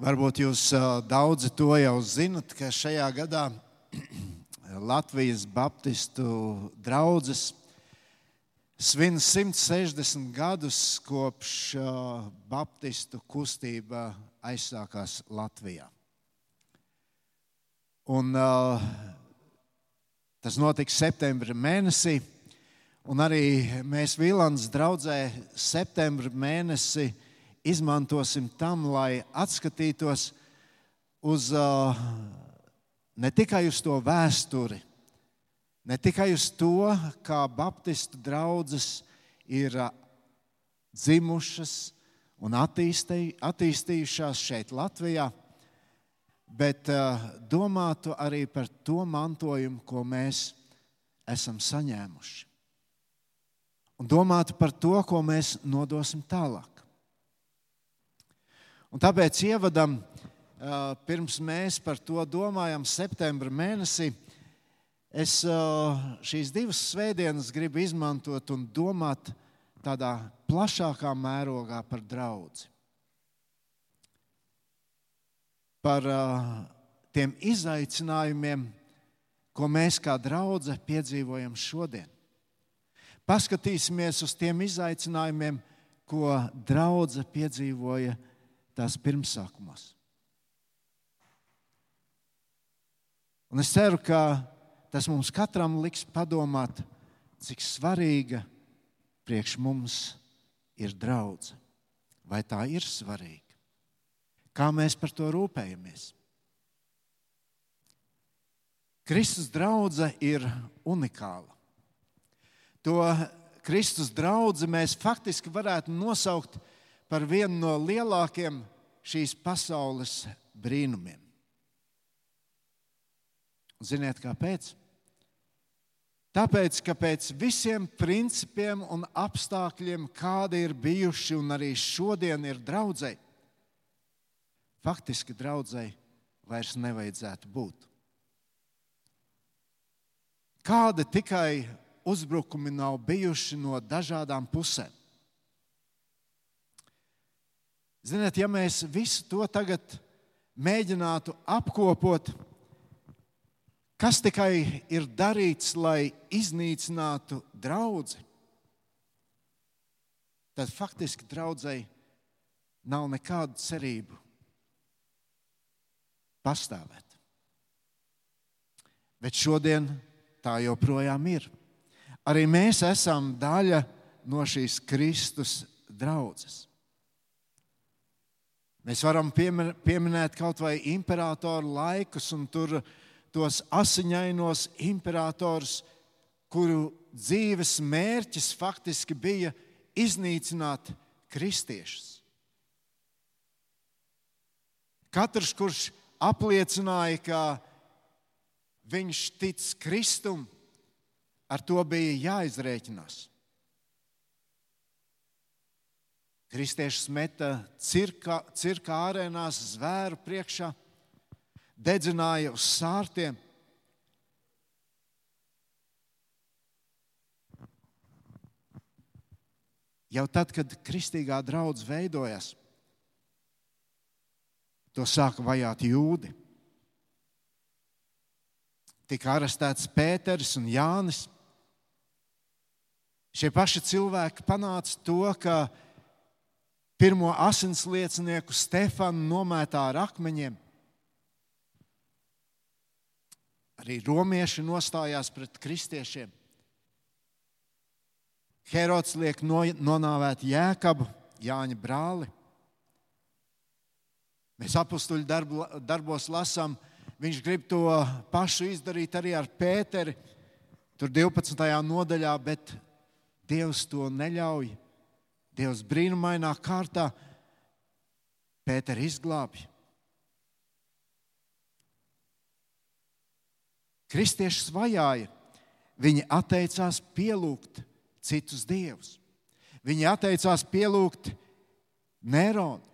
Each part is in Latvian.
Varbūt jūs daudzi to jau zinat, ka šajā gadā Latvijas Baptistu draugs svin 160 gadus kopš Baptistu kustība aizsākās Latvijā. Un, uh, tas notiks septembrī mēnesī, un arī mēs Vīlandes draugzē septembrī mēnesi izmantosim tam, lai atskatītos uz uh, ne tikai uz to vēsturi, ne tikai uz to, kā Baptistu draugas ir dzimušas un attīstījušās šeit, Latvijā, bet domātu arī par to mantojumu, ko mēs esam saņēmuši. Un domātu par to, ko mēs nodosim tālāk. Un tāpēc ievadam, pirms mēs par to domājam, septembra mēnesī, Es šīs divas svētdienas gribu izmantot un domāt tādā plašākā mērogā par draugu. Par tiem izaicinājumiem, ko mēs kā draugi piedzīvojam šodien. Paskatīsimies uz tiem izaicinājumiem, ko draudzene piedzīvoja tās pirmsākumos. Un es ceru, ka tas mums katram liks padomāt, cik svarīga priekš mums ir draudzene. Vai tā ir svarīga? Kā mēs par to rūpējamies? Kristus draudzene ir unikāla. To Kristus draugu mēs faktiski varētu nosaukt par vienu no lielākajiem šīs pasaules brīnumiem. Ziniet, kāpēc? Tāpēc, ka pēc visiem principiem un apstākļiem, kādi ir bijuši un arī šodien ir draudzēji, faktiski draudzēji vairs nevajadzētu būt. Kādi tikai uzbrukumi nav bijuši no dažādām pusēm. Ziniet, ja mēs visu to tagad mēģinātu apkopot, Kas tikai ir darīts, lai iznīcinātu draugu? Tad faktiski draudzēji nav nekādu cerību pastāvēt. Bet šodien tā joprojām ir. Arī mēs esam daļa no šīs Kristus draudzes. Mēs varam pieminēt kaut vai imperatoru laikus, un tur tos asiņainos imperatorus, kuru dzīves mērķis faktiski bija iznīcināt kristiešus. Katrs, kurš apliecināja, ka viņš tic Kristum, ar to bija jāizrēķinās. Kristiešus meta cirka, cirka ārēnās zvēru priekšā dedzināja uz sārtiem. Jau tad, kad kristīgā draudzene veidojās, to sāka vajāt jūdi. Tika arestēts Pēters un Jānis. Šie paši cilvēki panāca to, ka pirmo asins liecinieku Stefanu nomētā ar akmeņiem. Arī romieši nostājās pret kristiešiem. Herods liek nonāvēt Jēkabu, Jāņa brāli. Mēs apstuļu darbu, darbos lasām, viņš grib to pašu izdarīt arī ar Pēteri, tur 12. nodaļā, bet Dievs to neļauj. Dievs brīnumainā kārtā Pēteri izglābj. Kristiešus vajāja, viņi atteicās pielūgt citus dievus. Viņi atteicās pielūgt Nēronu.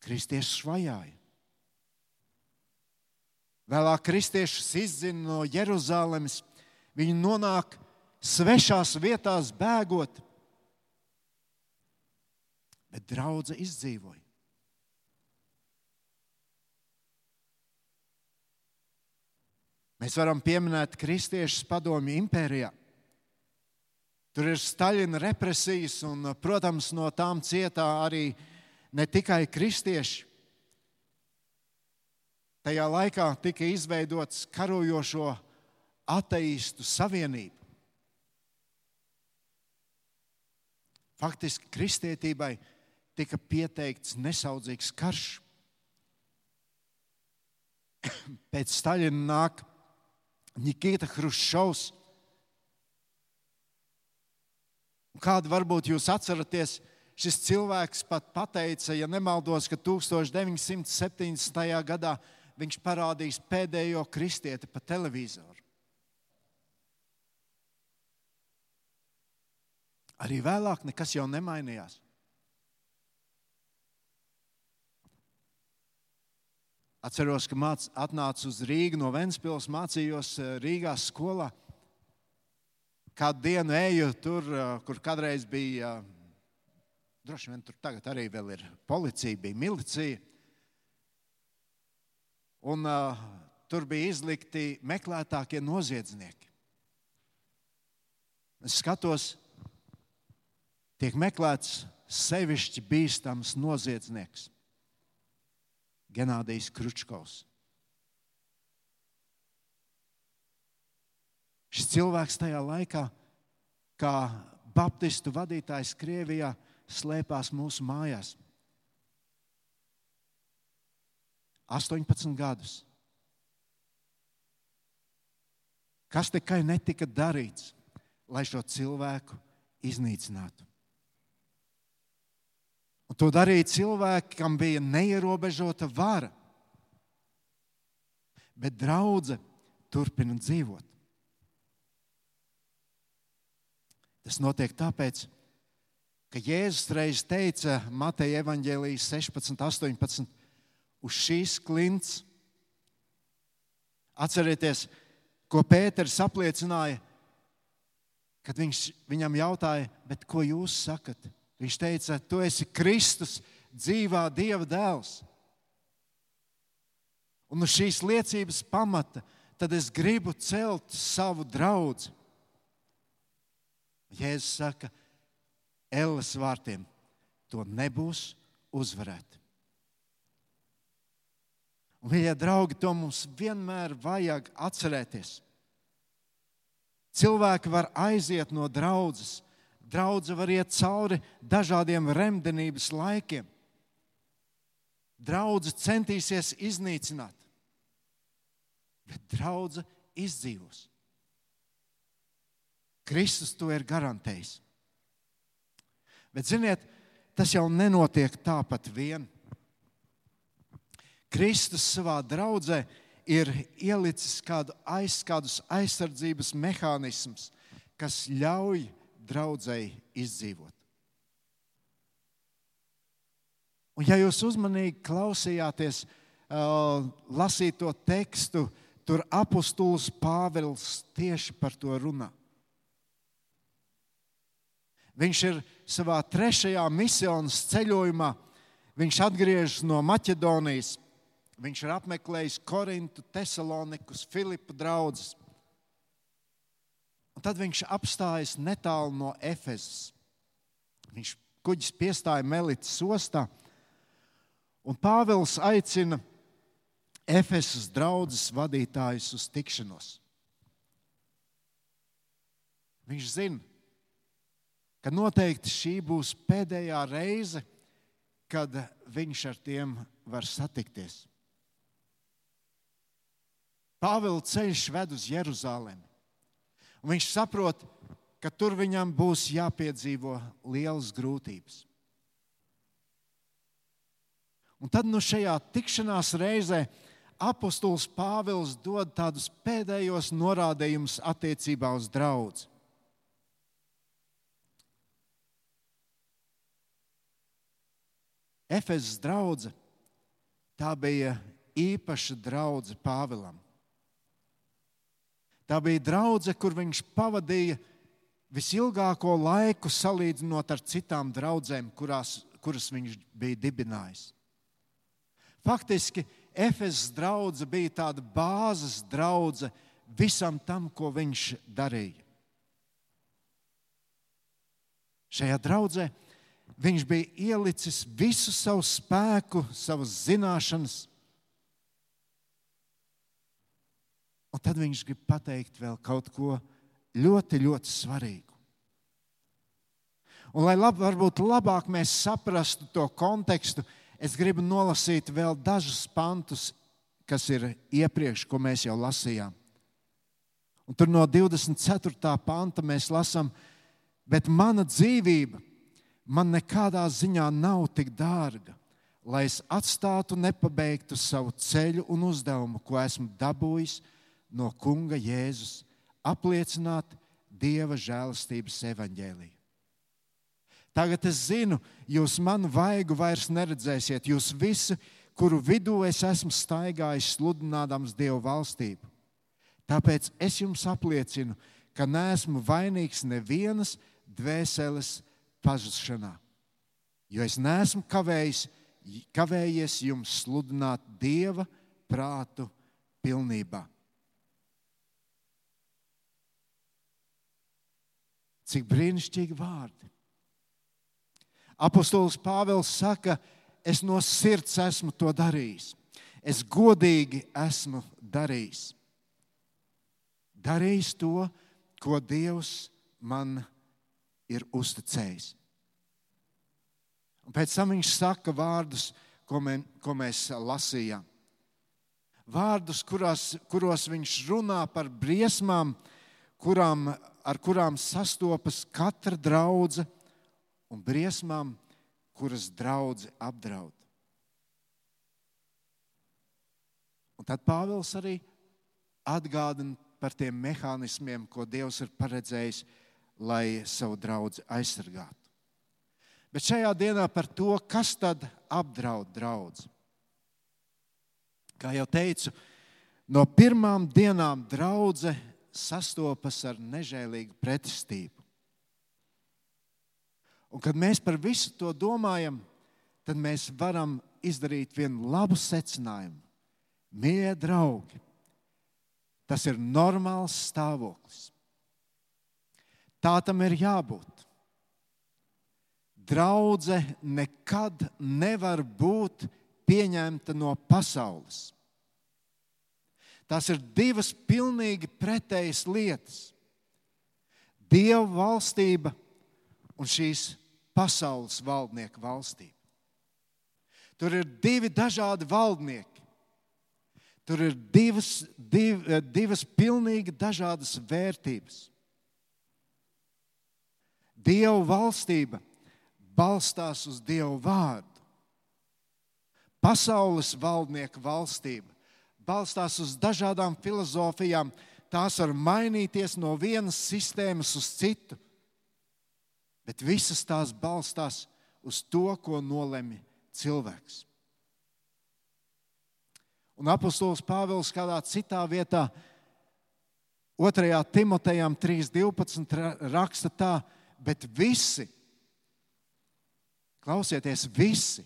Kristiešus vajāja. Vēlāk kristiešus izdzina no Jeruzalemes. Viņi nonāk svešās vietās, bēgot bet draudzē izdzīvoja. Mēs varam pieminēt kristiešus padomju impērijā. Tur ir Staļina represijas, un, protams, no tām cietā arī ne tikai kristieši. Tajā laikā tika izveidots karojošo ateistu savienība. Faktiski kristietībai bija tika pieteikts nesaudzīgs karš. Pēc Staļina nāk Nikita Hruščovs. Kādu varbūt jūs atceraties, šis cilvēks pat pateica, ja nemaldos, ka 1970. gadā viņš parādīs pēdējo kristieti pa televizoru. Arī vēlāk nekas jau nemainījās. Atceros, ka māc, atnācu uz Rīgu no Ventspils, mācījos eh, Rīgā skolā. Kādu dienu eju tur, eh, kur kādreiz bija, eh, droši vien tur tagad arī vēl ir policija, bija milicija. Un uh, tur bija izlikti meklētākie noziedznieki. Es skatos, tiek meklēts sevišķi bīstams noziedznieks. Genādijs Kručkovs. Šis cilvēks tajā laikā, kā baptistu vadītājs Krievijā, slēpās mūsu mājās. 18 gadus. Kas tikai netika darīts, lai šo cilvēku iznīcinātu? Un to darīja cilvēki, kam bija neierobežota vara. Bet draudzene turpina dzīvot. Tas notiek tāpēc, ka Jēzus reiz teica Mateja evaņģēlijas 16, 18, uz šīs klints. Atcerieties, ko Pēters apliecināja, kad viņš viņam jautāja, ko jūs sakat? Viņš teica, tu esi Kristus, dzīvā Dieva dēls. Un uz šīs liecības pamata tad es gribu celt savu draugu. Jēzus saka, Ēlas vārtiem to nebūs uzvarēt. Un, mīļie draugi, to mums vienmēr vajag atcerēties. Cilvēki var aiziet no draudzes, Draudze var iet cauri dažādiem remdenības laikiem. Draudze centīsies iznīcināt, bet draudze izdzīvos. Kristus to ir garantējis. Bet, ziniet, tas jau nenotiek tāpat vien. Kristus savā draudzē ir ielicis kādu aiz, kādus aizsardzības mehānismus, kas ļauj draudzēji izdzīvot. Un, ja jūs uzmanīgi klausījāties, uh, lasīt to tekstu, tur apustulis Pāvils tieši par to runā. Viņš ir savā trešajā misijas ceļojumā. Viņš atgriežas no Maķedonijas. Viņš ir apmeklējis Korintu, Thessalonikus, Filipu draugus. Un tad viņš apstājas netālu no Efezas. Viņš kuģis piestāja Melītas ostā, un Pāvils aicina Efesas draugus vadītājus uz tikšanos. Viņš zina, ka noteikti šī būs pēdējā reize, kad viņš ar tiem var satikties. Pāvila ceļš ved uz Jeruzalemi. Un viņš saprot, ka tur viņam būs jāpiedzīvo lielas grūtības. Un tad nu šajā tikšanās reizē apustulis Pāvils dod tādus pēdējos norādījumus attiecībā uz draugu. Efezas draudzene tā bija īpaša draudzene Pāvilam. Tā bija draudzene, kur viņš pavadīja visilgāko laiku salīdzinot ar citām draudzēm, kurās, kuras viņš bija dibinājis. Faktiski Efesas draudzene bija tāda bāzes draudzene visam tam, ko viņš darīja. Šajā draudzē viņš bija ielicis visu savu spēku, savas zināšanas. Un tad viņš grib pateikt vēl kaut ko ļoti, ļoti svarīgu. Un, lai lab, varbūt labāk mēs saprastu to kontekstu, es gribu nolasīt vēl dažus pantus, kas ir iepriekš, ko mēs jau lasījām. Un tur no 24. panta mēs lasām, bet mana dzīvība man nekādā ziņā nav tik dārga, lai es atstātu nepabeigtu savu ceļu un uzdevumu, ko esmu dabūjis no Kunga Jēzus, apliecināt Dieva žēlastības evaņģēliju. Tagad es zinu, jūs manu vaigu vairs neredzēsiet. Jūs visi, kuru vidū es esmu staigājis, sludinādams Dievu valstību. Tāpēc es jums apliecinu, ka neesmu vainīgs nevienas dvēseles pazušanā. Jo es neesmu kavējis, kavējies jums sludināt Dieva prātu pilnībā. Cik brīnišķīgi vārdi! Apostols Pāvils saka, es no sirds esmu to darījis. Es godīgi esmu darījis. Darījis to, ko Dievs man ir uzticējis. Un pēc tam viņš saka vārdus, ko, mē, ko mēs lasījām. Vārdus, kurās, kuros viņš runā par briesmām, kurām, ar kurām sastopas katra draudzene un briesmām, kuras draugi apdraud. Un tad Pāvils arī atgādina par tiem mehānismiem, ko Dievs ir paredzējis, lai savu draugu aizsargātu. Bet šajā dienā par to, kas tad apdraud draugu. Kā jau teicu, no pirmām dienām draudzene sastopas ar nežēlīgu pretestību. Un kad mēs par visu to domājam, tad mēs varam izdarīt vienu labu secinājumu. Mīļie draugi, tas ir normāls stāvoklis. Tā tam ir jābūt. Draudzene nekad nevar būt pieņemta no pasaules. Tās ir divas pilnīgi pretējas lietas. Dieva valstība un šīs pasaules valdnieku valstība. Tur ir divi dažādi valdnieki. Tur ir divas, div, divas pilnīgi dažādas vērtības. Dieva valstība balstās uz Dieva vārdu. Pasaules valdnieku valstība balstās uz dažādām filozofijām. Tās var mainīties no vienas sistēmas uz citu bet visas tās balstās uz to, ko nolemj cilvēks. Un apustulis Pāvils kādā citā vietā, 2. Timotejam 3.12. raksta tā, bet visi, klausieties, visi,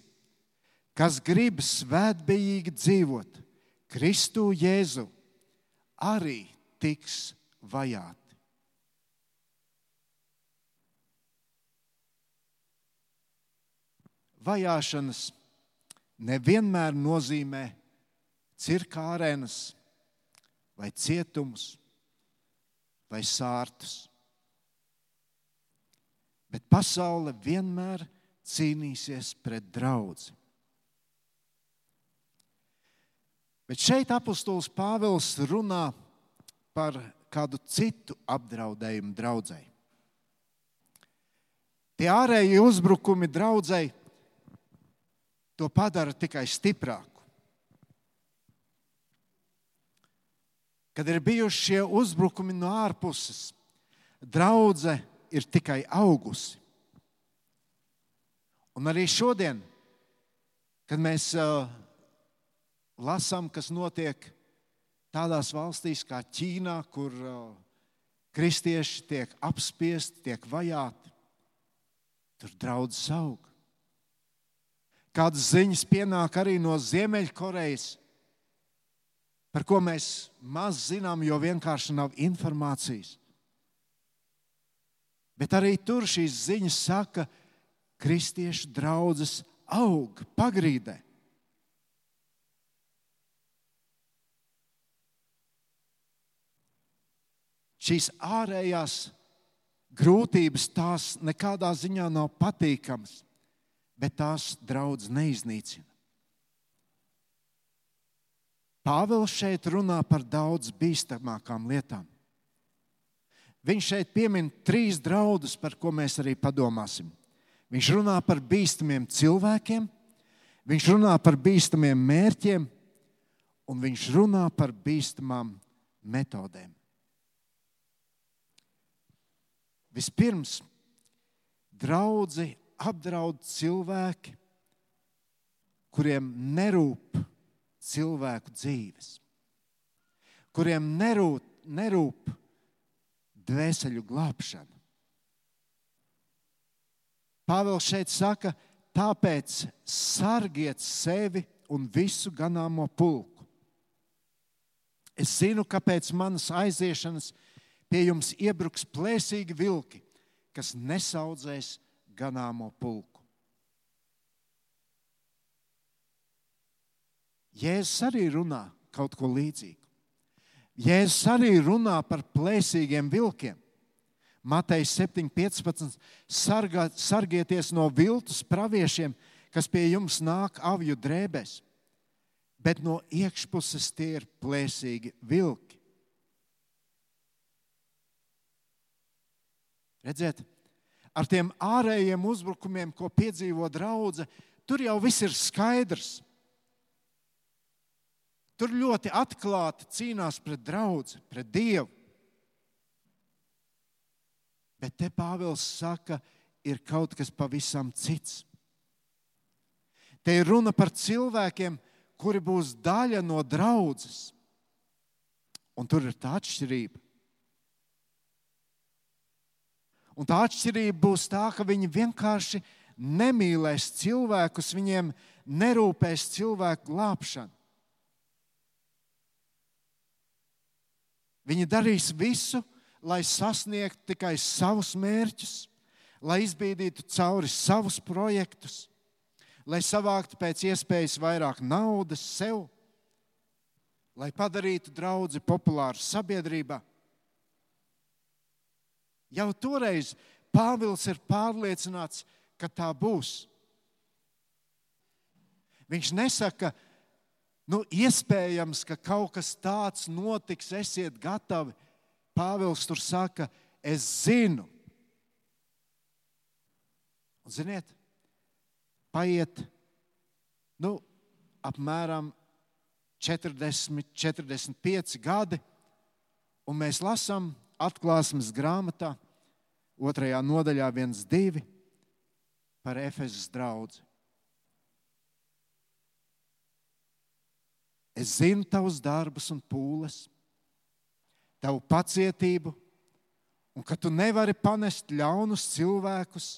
kas grib svētbijīgi dzīvot Kristu Jēzu, arī tiks vajāti. vajāšanas nevienmēr nozīmē cirka arēnas, vai cietumus, vai sārtus. Bet pasaule vienmēr cīnīsies pret draugu. Bet šeit apustulis Pāvils runā par kādu citu apdraudējumu draudzēji. Tie ārējie uzbrukumi draudzēji to padara tikai stiprāku. Kad ir bijuši šie uzbrukumi no ārpuses, draudzene ir tikai augusi. Un arī šodien, kad mēs uh, lasām, kas notiek tādās valstīs kā Ķīnā, kur kristieši tiek apspiesti, tiek vajāti, tur draudzes aug. Kādas ziņas pienāk arī no Ziemeļkorejas, par ko mēs maz zinām, jo vienkārši nav informācijas. Bet arī tur šīs ziņas saka, ka kristiešu draudzes aug pagrīdē. Šīs ārējās grūtības tās nekādā ziņā nav patīkamas, bet tās draudz neiznīcina. Pāvils šeit runā par daudz bīstamākām lietām. Viņš šeit piemin trīs draudus, par ko mēs arī padomāsim. Viņš runā par bīstamiem cilvēkiem, viņš runā par bīstamiem mērķiem, un viņš runā par bīstamām metodēm. Vispirms, draugi apdraud cilvēki, kuriem nerūp cilvēku dzīves, kuriem nerūp, nerūp dvēseli glābšana. Pāvils šeit saka, tāpēc sargiet sevi un visu ganāmo pulku. Es zinu, kāpēc manas aiziešanas pie jums iebruks plēsīgi vilki, kas nesaudzēs ganāmo pulku. Jēzus arī runā kaut ko līdzīgu. Jēzus arī runā par plēsīgiem vilkiem. Mateja 7,15. Sargā, sargieties no viltus praviešiem, kas pie jums nāk avju drēbēs, bet no iekšpuses tie ir plēsīgi vilki. Redziet, ar tiem ārējiem uzbrukumiem, ko piedzīvo draudzene, tur jau viss ir skaidrs. Tur ļoti atklāti cīnās pret draugu, pret dievu. Bet te Pāvils saka, ir kaut kas pavisam cits. Te ir runa par cilvēkiem, kuri būs daļa no draudzes. Un tur ir tā atšķirība. Un tā atšķirība būs tā, ka viņi vienkārši nemīlēs cilvēkus, viņiem nerūpēs cilvēku glābšanu. Viņi darīs visu, lai sasniegtu tikai savus mērķus, lai izbīdītu cauri savus projektus, lai savāktu pēc iespējas vairāk naudas sev, lai padarītu draugu populāru sabiedrībā. Jau toreiz Pāvils ir pārliecināts, ka tā būs. Viņš nesaka, nu, iespējams, ka kaut kas tāds notiks, esiet gatavi. Pāvils tur saka, es zinu. Un, ziniet, paiet nu, apmēram 40, 45 gadi, un mēs lasām atklāsmes grāmatā, otrajā nodaļā, viens, divi par Efezas draugu. Es zinu tavus darbus un pūles, tavu pacietību, un ka tu nevari panest ļaunus cilvēkus,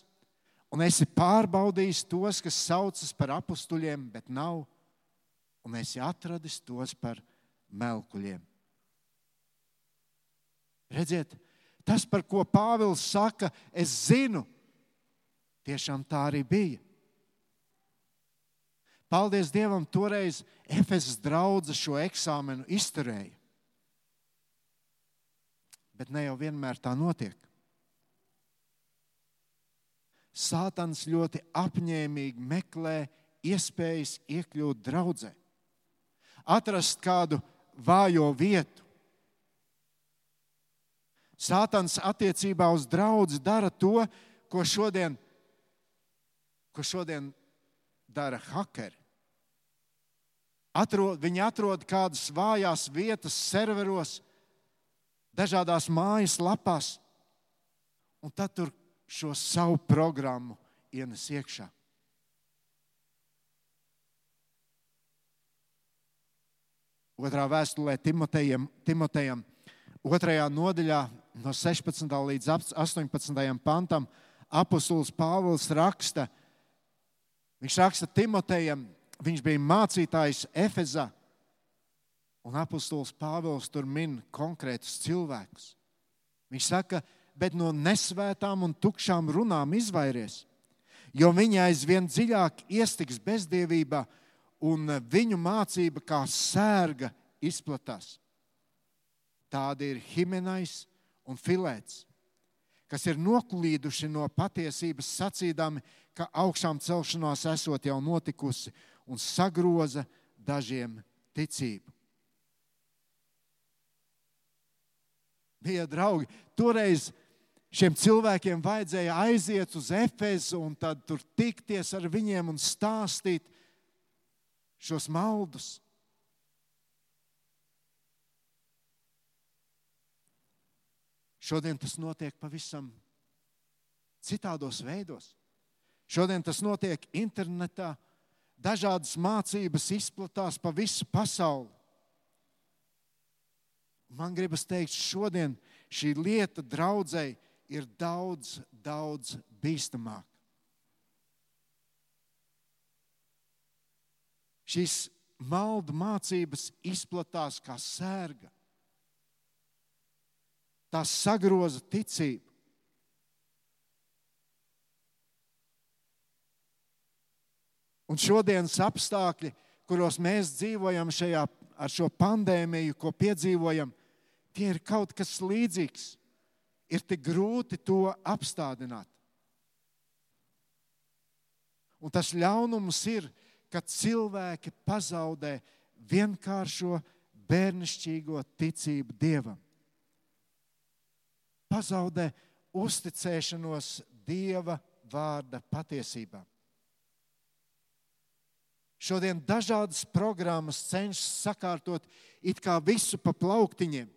un esi pārbaudījis tos, kas saucas par apstuļiem, bet nav, un esi atradis tos par melkuļiem. Redziet, tas, par ko Pāvils saka, es zinu, tiešām tā arī bija. Paldies Dievam, toreiz Efesas draudzene šo eksāmenu izturēja bet ne jau vienmēr tā notiek. Sātans ļoti apņēmīgi meklē iespējas iekļūt draudzē, atrast kādu vājo vietu. Sātans attiecībā uz draugu dara to, ko šodien, ko šodien dara hakeri. Atrod, viņi atrod kādas vājās vietas serveros, dažādās mājas lapās, un tad tur šo savu programmu ienes iekšā. Otrā vēstulē Timotejam, Timotejam, otrajā nodaļā, no 16. līdz 18. pantam, apustulis Pāvils raksta, viņš raksta Timotejam, viņš bija mācītājs Efezā, Un apustulis Pāvils tur min konkrētus cilvēkus. Viņš saka, bet no nesvētām un tukšām runām izvairies, jo viņi aizvien dziļāk iestiks bezdievībā, un viņu mācība kā sērga izplatās. Tādi ir Himenais un Filēts, kas ir noklīduši no patiesības, sacīdami, ka augšām celšanās esot jau notikusi un sagroza dažiem ticību. Bija draugi, toreiz šiem cilvēkiem vajadzēja aiziet uz Efezu un tad tur tikties ar viņiem un stāstīt šos maldus. Šodien tas notiek pavisam citādos veidos. Šodien tas notiek internetā. Dažādas mācības izplatās pa visu pasauli. Man gribas teikt, šodien šī lieta draudzēji ir daudz, daudz bīstamāka. Šīs maldu mācības izplatās kā sērga tās sagroza ticību. Un šodienas apstākļi, kuros mēs dzīvojam šajā, ar šo pandēmiju, ko piedzīvojam, tie ir kaut kas līdzīgs. Ir tik grūti to apstādināt. Un tas ļaunums ir, kad cilvēki pazaudē vienkāršo bērnišķīgo ticību Dievam pazaudē uzticēšanos Dieva vārda patiesībām. Šodien dažādas programmas cenšas sakārtot it kā visu pa plauktiņiem,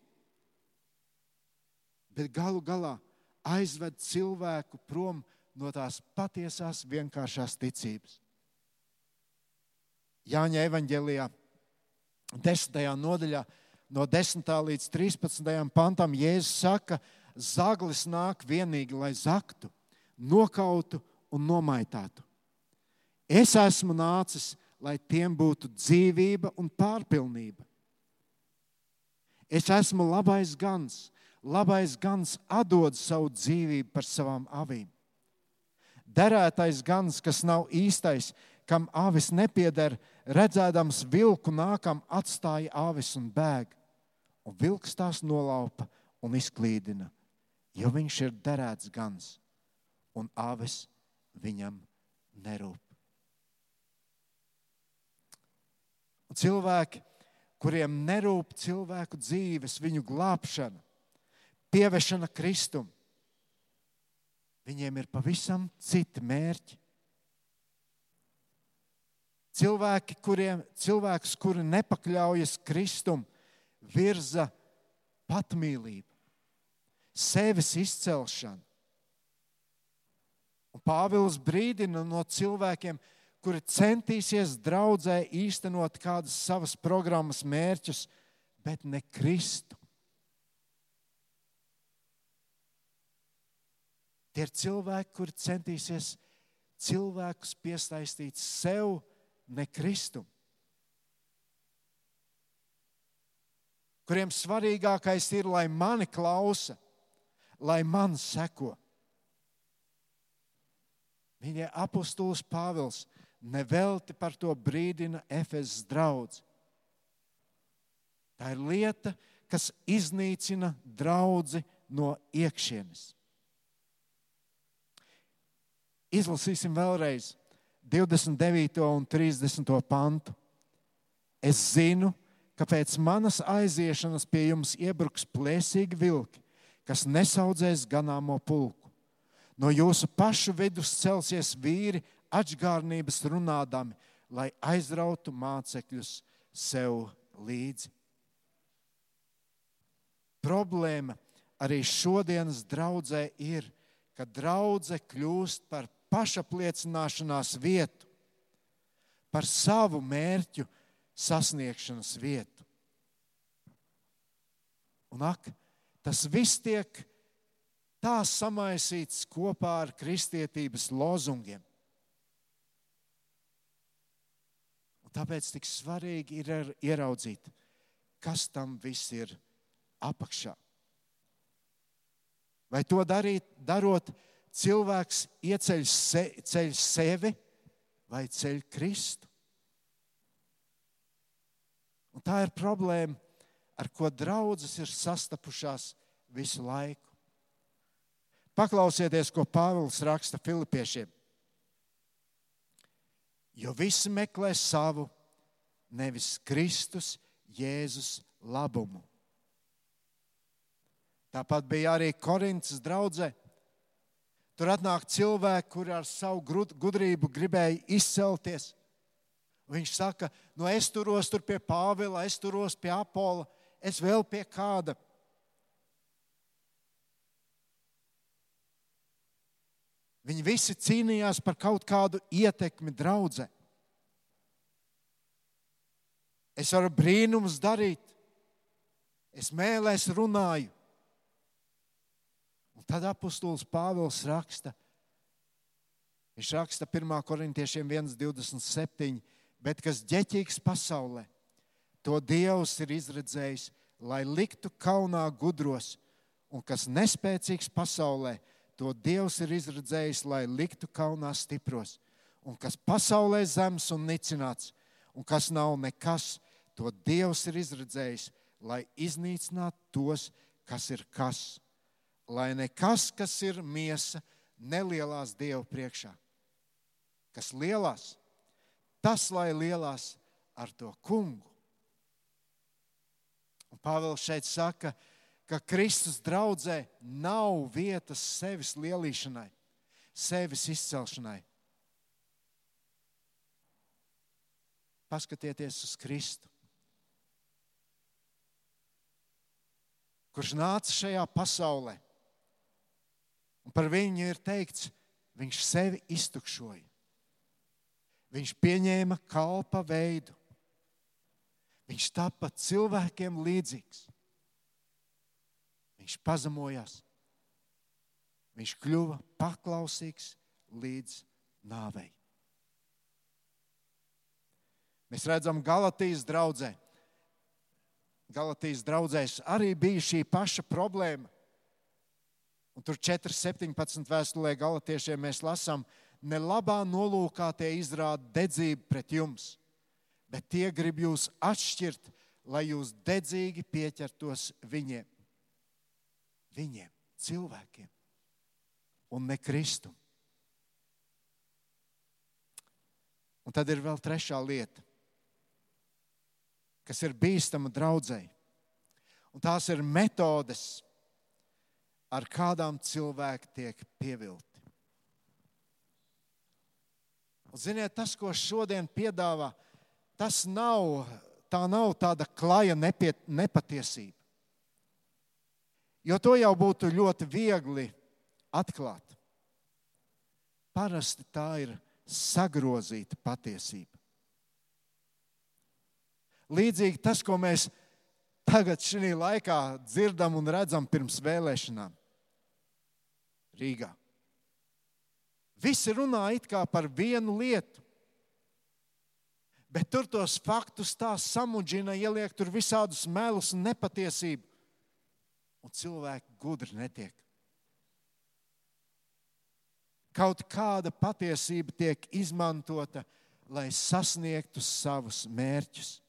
bet galu galā aizved cilvēku prom no tās patiesās vienkāršās ticības. Jāņa evanģēlijā, 10. nodaļā, no 10. līdz 13. pantam, Jēzus saka, ka zaglis nāk vienīgi, lai zaktu, nokautu un nomaitātu. Es esmu nācis, lai tiem būtu dzīvība un pārpilnība. Es esmu labais gans, labais gans atdod savu dzīvību par savām avīm. Derētais gans, kas nav īstais, kam avis nepieder, redzēdams vilku nākam, atstāja avis un bēg, un vilks tās nolaupa un izklīdina jo viņš ir derēts gans, un avis viņam nerūp. Un cilvēki, kuriem nerūp cilvēku dzīves, viņu glābšana, pievešana Kristum, viņiem ir pavisam citi mērķi. Cilvēki, kuriem, cilvēks, kuri nepakļaujas Kristum, virza patmīlību sevis izcelšanu. Un Pāvils brīdina no cilvēkiem, kuri centīsies draudzē īstenot kādas savas programmas mērķus, bet ne Kristu. Tie ir cilvēki, kuri centīsies cilvēkus piesaistīt sev, ne Kristu. Kuriem svarīgākais ir, lai mani klausa lai man seko. Viņa apustulis Pāvils nevelti par to brīdina Efezas draugu. Tā ir lieta, kas iznīcina draugu no iekšienes. Izlasīsim vēlreiz 29. un 30. pantu. Es zinu, ka pēc manas aiziešanas pie jums iebruks plēsīgi vilki, kas nesaudzēs ganāmo pulku. No jūsu pašu vidus celsies vīri atgādnības runādami, lai aizrautu mācekļus sev līdzi. Problēma arī šodienas draudzē ir, ka draudzē kļūst par pašapliecināšanās vietu, par savu mērķu sasniegšanas vietu. Un ak, tas viss tiek tā samaisīts kopā ar kristietības lozungiem. Un tāpēc tik svarīgi ir ieraudzīt, kas tam viss ir apakšā. Vai to darīt, darot, cilvēks ieceļ se, ceļ sevi vai ceļ Kristu? Un tā ir problēma, ar ko draudzes ir sastapušās visu laiku. Paklausieties, ko Pāvils raksta Filipiešiem. Jo visi meklē savu, nevis Kristus, Jēzus labumu. Tāpat bija arī Korintas draudzē. Tur atnāk cilvēki, kuri ar savu gudrību gribēja izcelties. Viņš saka, no nu, es turos tur pie Pāvila, es turos pie Apola, es vēl pie kāda. Viņi visi cīnījās par kaut kādu ietekmi draudzē. Es varu brīnumus darīt, es mēlēs runāju. Un tad apustulis Pāvils raksta, viņš raksta 1. korintiešiem 1,27, bet kas ģeķīgs pasaulē, to Dievs ir izredzējis, lai liktu kaunā gudros, un kas nespēcīgs pasaulē, To Dievs ir izredzējis, lai liktu kaunā stipros, un kas pasaulē zems un nicināts, un kas nav nekas, to Dievs ir izredzējis, lai iznīcinātu tos, kas ir kas. Lai nekas, kas ir miesa, nelielās Dieva priekšā. Kas lielās, tas lai lielās ar to kungu. Un Pāvils šeit saka, ka ka Kristus draudzē nav vietas sevis lielīšanai, sevis izcelšanai. Paskatieties uz Kristu, kurš nāca šajā pasaulē. Un par viņu ir teikts, viņš sevi iztukšoja. Viņš pieņēma kalpa veidu. Viņš tapa cilvēkiem līdzīgs. Viņš pazemojās. Viņš kļuva paklausīgs līdz nāvei. Mēs redzam, Galatijas draudzē. Galatijas draudzēs arī bija šī paša problēma. Un tur 4.17. vēstulē galotiešiem mēs lasām, ne labā nolūkā tie izrāda dedzību pret jums, bet tie grib jūs atšķirt, lai jūs dedzīgi pieķertos viņiem viņiem, cilvēkiem, un ne Kristum. Un tad ir vēl trešā lieta, kas ir bīstama draudzēji. Un tās ir metodes, ar kādām cilvēki tiek pievilti. Un, ziniet, tas, ko šodien piedāvā, tas nav, tā nav tāda klaja nepiet, nepatiesība. Jo to jau būtu ļoti viegli atklāt. Parasti tā ir sagrozīta patiesība. Līdzīgi tas, ko mēs tagad šajā laikā dzirdam un redzam pirms vēlēšanām Rīgā. Visi runā it kā par vienu lietu, bet tur tos faktus tā samudžina, ieliek tur visādus melus un nepatiesību un cilvēki gudri netiek. Kaut kāda patiesība tiek izmantota, lai sasniegtu savus mērķus.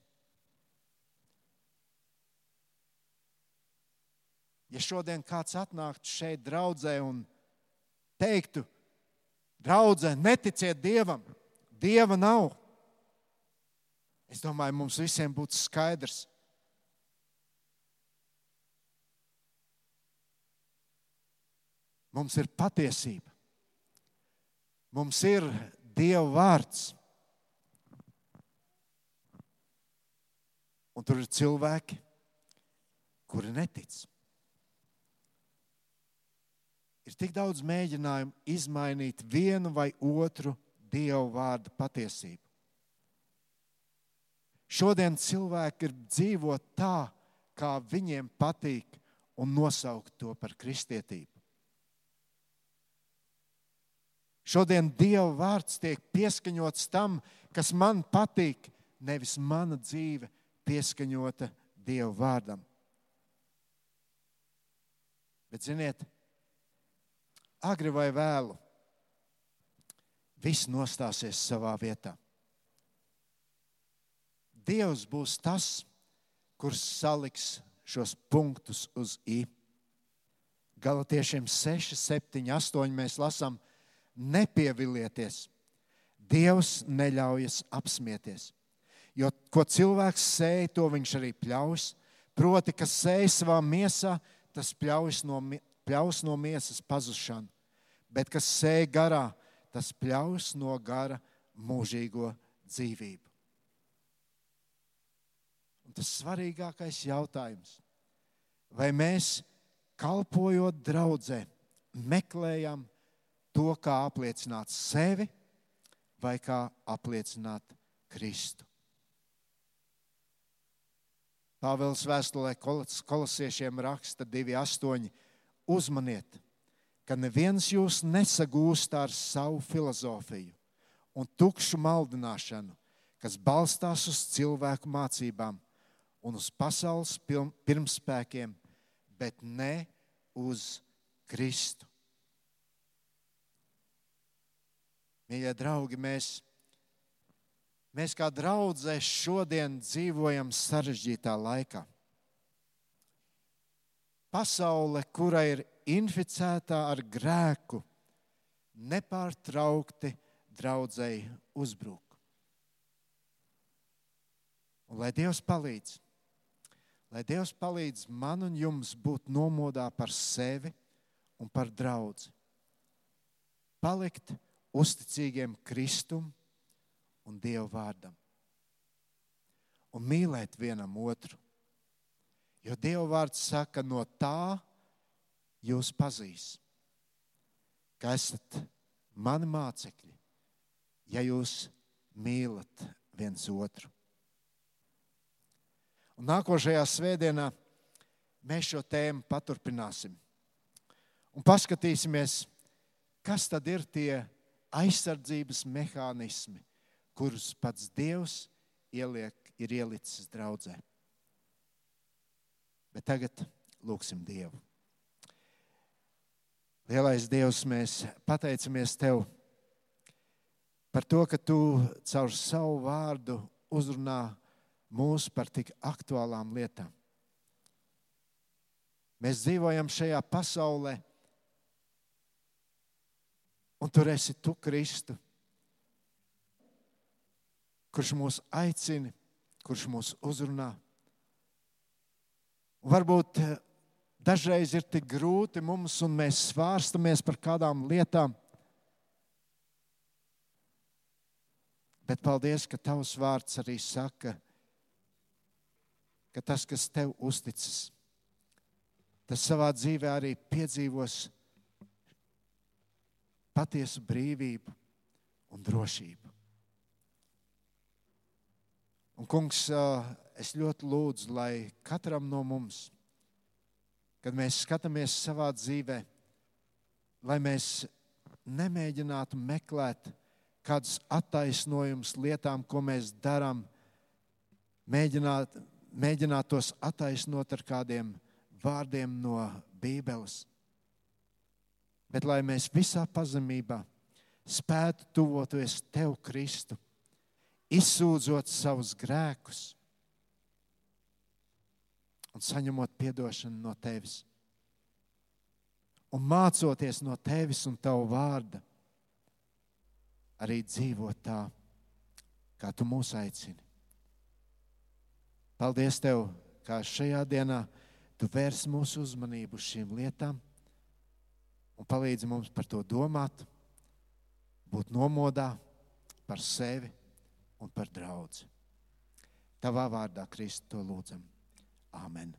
Ja šodien kāds atnāktu šeit, draudzē, un teiktu, draudzē, neticiet dievam, dieva nav. Es domāju, mums visiem būtu skaidrs, Mums ir patiesība. Mums ir Dieva vārds. Un tur ir cilvēki, kuri netic. Ir tik daudz mēģinājumu izmainīt vienu vai otru Dieva vārdu patiesību. Šodien cilvēki ir dzīvot tā, kā viņiem patīk, un nosaukt to par kristietību. Šodien Dieva vārds tiek pieskaņots tam, kas man patīk, nevis mana dzīve pieskaņota Dieva vārdam. Bet, ziniet, agri vai vēlu, viss nostāsies savā vietā. Dievs būs tas, kurš saliks šos punktus uz i. Galatiešiem 6, 7, 8 mēs lasām, nepievilieties. Dievs neļaujas apsmieties. Jo ko cilvēks sēž, to viņš arī pļaus. Proti, kas sēž savā miesā, tas pļaus no, pļaus no miesas pazušanu. Bet kas sēž garā, tas pļaus no gara mūžīgo dzīvību. Un tas svarīgākais jautājums, vai mēs kalpojot draudzē, meklējam to, kā apliecināt sevi vai kā apliecināt Kristu. Pāvils vēstulē kolosiešiem raksta 2,8. Uzmaniet, ka neviens jūs nesagūst ar savu filozofiju un tukšu maldināšanu, kas balstās uz cilvēku mācībām un uz pasaules pirmspēkiem, bet ne uz Kristu. Mīļie draugi, mēs, mēs kā draudzē šodien dzīvojam sarežģītā laikā. Pasaule, kura ir inficēta ar grēku, nepārtraukti draudzēji uzbruk. Un lai Dievs palīdz, lai Dievs palīdz man un jums būt nomodā par sevi un par draugu. Palikt uzticīgiem Kristum un Dieva vārdam. Un mīlēt vienam otru. Jo Dieva vārds saka, no tā jūs pazīs, ka esat mani mācekļi, ja jūs mīlat viens otru. Un nākošajā svētdienā mēs šo tēmu paturpināsim un paskatīsimies, kas tad ir tie aizsardzības mehānismi, kurus pats Dievs ieliek, ir ielicis draudzē. Bet tagad lūgsim Dievu. Lielais Dievs, mēs pateicamies Tev par to, ka Tu caur savu vārdu uzrunā mūs par tik aktuālām lietām. Mēs dzīvojam šajā pasaulē, Un tur esi tu, Kristu, kurš mūs aicina, kurš mūs uzrunā. Un varbūt eh, dažreiz ir tik grūti mums, un mēs svārstamies par kādām lietām. Bet paldies, ka tavs vārds arī saka, ka tas, kas tev uzticis, tas savā dzīvē arī piedzīvos patiesu brīvību un drošību. Un, kungs, es ļoti lūdzu, lai katram no mums, kad mēs skatāmies savā dzīvē, lai mēs nemēģinātu meklēt kādus attaisnojumus lietām, ko mēs darām, mēģināt, mēģināt tos attaisnot ar kādiem vārdiem no Bībeles bet lai mēs visā pazemībā spētu tuvoties Tev, Kristu, izsūdzot savus grēkus un saņemot atdošanu no Tevis. Un mācoties no Tevis un Tava vārda, arī dzīvot tā, kā Tu mūs aicini. Paldies Tev, kā šajā dienā Tu vērs mūsu uzmanību uz šīm lietām un palīdzi mums par to domāt, būt nomodā par sevi un par draugu. Tavā vārdā, Kristu, to lūdzam. Āmen!